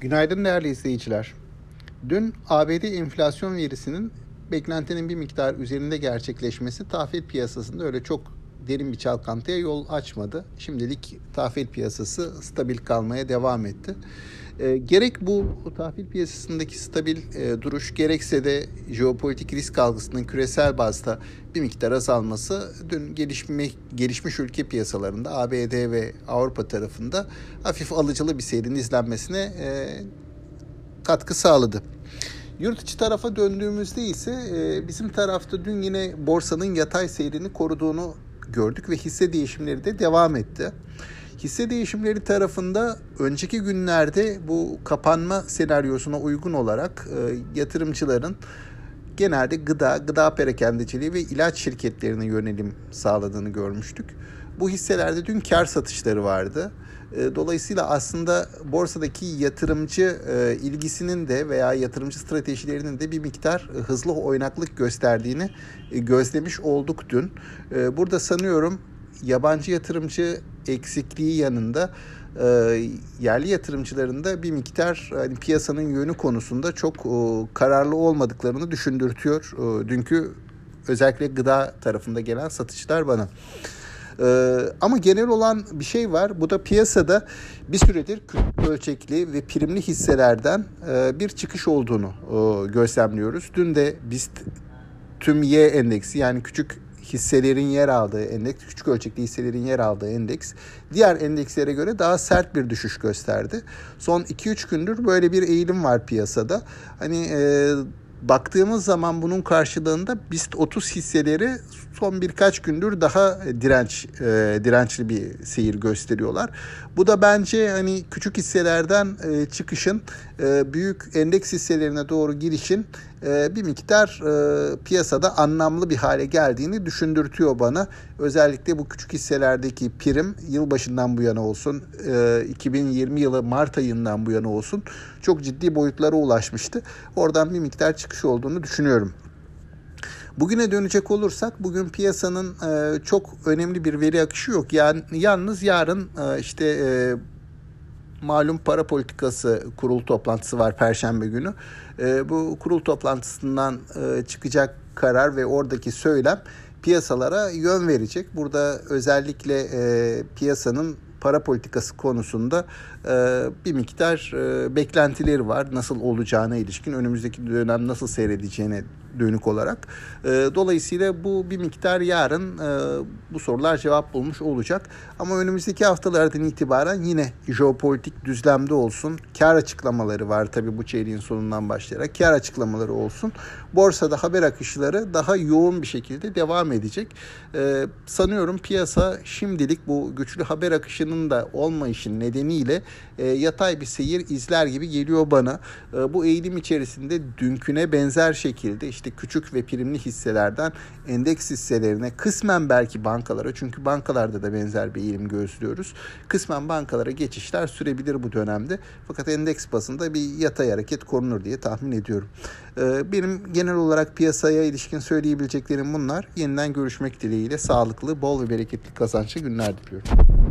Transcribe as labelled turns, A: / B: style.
A: Günaydın değerli izleyiciler. Dün ABD enflasyon verisinin beklentinin bir miktar üzerinde gerçekleşmesi tahvil piyasasında öyle çok derin bir çalkantıya yol açmadı. Şimdilik tahvil piyasası stabil kalmaya devam etti. E, gerek bu tahvil piyasasındaki stabil e, duruş gerekse de jeopolitik risk algısının küresel bazda bir miktar azalması dün gelişme, gelişmiş ülke piyasalarında ABD ve Avrupa tarafında hafif alıcılı bir seyrin izlenmesine e, katkı sağladı. Yurt içi tarafa döndüğümüzde ise e, bizim tarafta dün yine borsanın yatay seyrini koruduğunu gördük ve hisse değişimleri de devam etti. Hisse değişimleri tarafında önceki günlerde bu kapanma senaryosuna uygun olarak e, yatırımcıların genelde gıda, gıda perakendeciliği ve ilaç şirketlerine yönelim sağladığını görmüştük. Bu hisselerde dün kar satışları vardı. E, dolayısıyla aslında borsadaki yatırımcı e, ilgisinin de veya yatırımcı stratejilerinin de bir miktar hızlı oynaklık gösterdiğini e, gözlemiş olduk dün. Burada sanıyorum yabancı yatırımcı eksikliği yanında yerli yatırımcıların da bir miktar hani piyasanın yönü konusunda çok kararlı olmadıklarını düşündürtüyor. Dünkü özellikle gıda tarafında gelen satışlar bana. Ee, ama genel olan bir şey var. Bu da piyasada bir süredir küçük ölçekli ve primli hisselerden e, bir çıkış olduğunu e, gözlemliyoruz. Dün de biz tüm Y endeksi yani küçük hisselerin yer aldığı endeks, küçük ölçekli hisselerin yer aldığı endeks diğer endekslere göre daha sert bir düşüş gösterdi. Son 2-3 gündür böyle bir eğilim var piyasada. Hani e, baktığımız zaman bunun karşılığında BIST 30 hisseleri son birkaç gündür daha direnç e, dirençli bir seyir gösteriyorlar. Bu da bence hani küçük hisselerden e, çıkışın e, büyük endeks hisselerine doğru girişin e, bir miktar e, piyasada anlamlı bir hale geldiğini düşündürtüyor bana. Özellikle bu küçük hisselerdeki prim yılbaşından bu yana olsun, e, 2020 yılı Mart ayından bu yana olsun çok ciddi boyutlara ulaşmıştı. Oradan bir miktar çıkış olduğunu düşünüyorum. Bugüne dönecek olursak bugün piyasanın e, çok önemli bir veri akışı yok. Yani yalnız yarın e, işte e, malum para politikası kurul toplantısı var Perşembe günü. E, bu kurul toplantısından e, çıkacak karar ve oradaki söylem piyasalara yön verecek. Burada özellikle e, piyasanın para politikası konusunda e, bir miktar e, beklentileri var. Nasıl olacağına ilişkin, önümüzdeki dönem nasıl seyredeceğine dönük olarak. E, dolayısıyla bu bir miktar yarın e, bu sorular cevap bulmuş olacak. Ama önümüzdeki haftalardan itibaren yine jeopolitik düzlemde olsun. Kar açıklamaları var tabii bu çeyreğin sonundan başlayarak. Kar açıklamaları olsun. Borsada haber akışları daha yoğun bir şekilde devam edecek. E, sanıyorum piyasa şimdilik bu güçlü haber akışının da olmayışın nedeniyle e, yatay bir seyir izler gibi geliyor bana. E, bu eğilim içerisinde dünküne benzer şekilde işte küçük ve primli hisselerden endeks hisselerine kısmen belki bankalara çünkü bankalarda da benzer bir eğilim gözlüyoruz. Kısmen bankalara geçişler sürebilir bu dönemde. Fakat endeks bazında bir yatay hareket korunur diye tahmin ediyorum. E, benim genel olarak piyasaya ilişkin söyleyebileceklerim bunlar. Yeniden görüşmek dileğiyle sağlıklı, bol ve bereketli kazançlı günler diliyorum.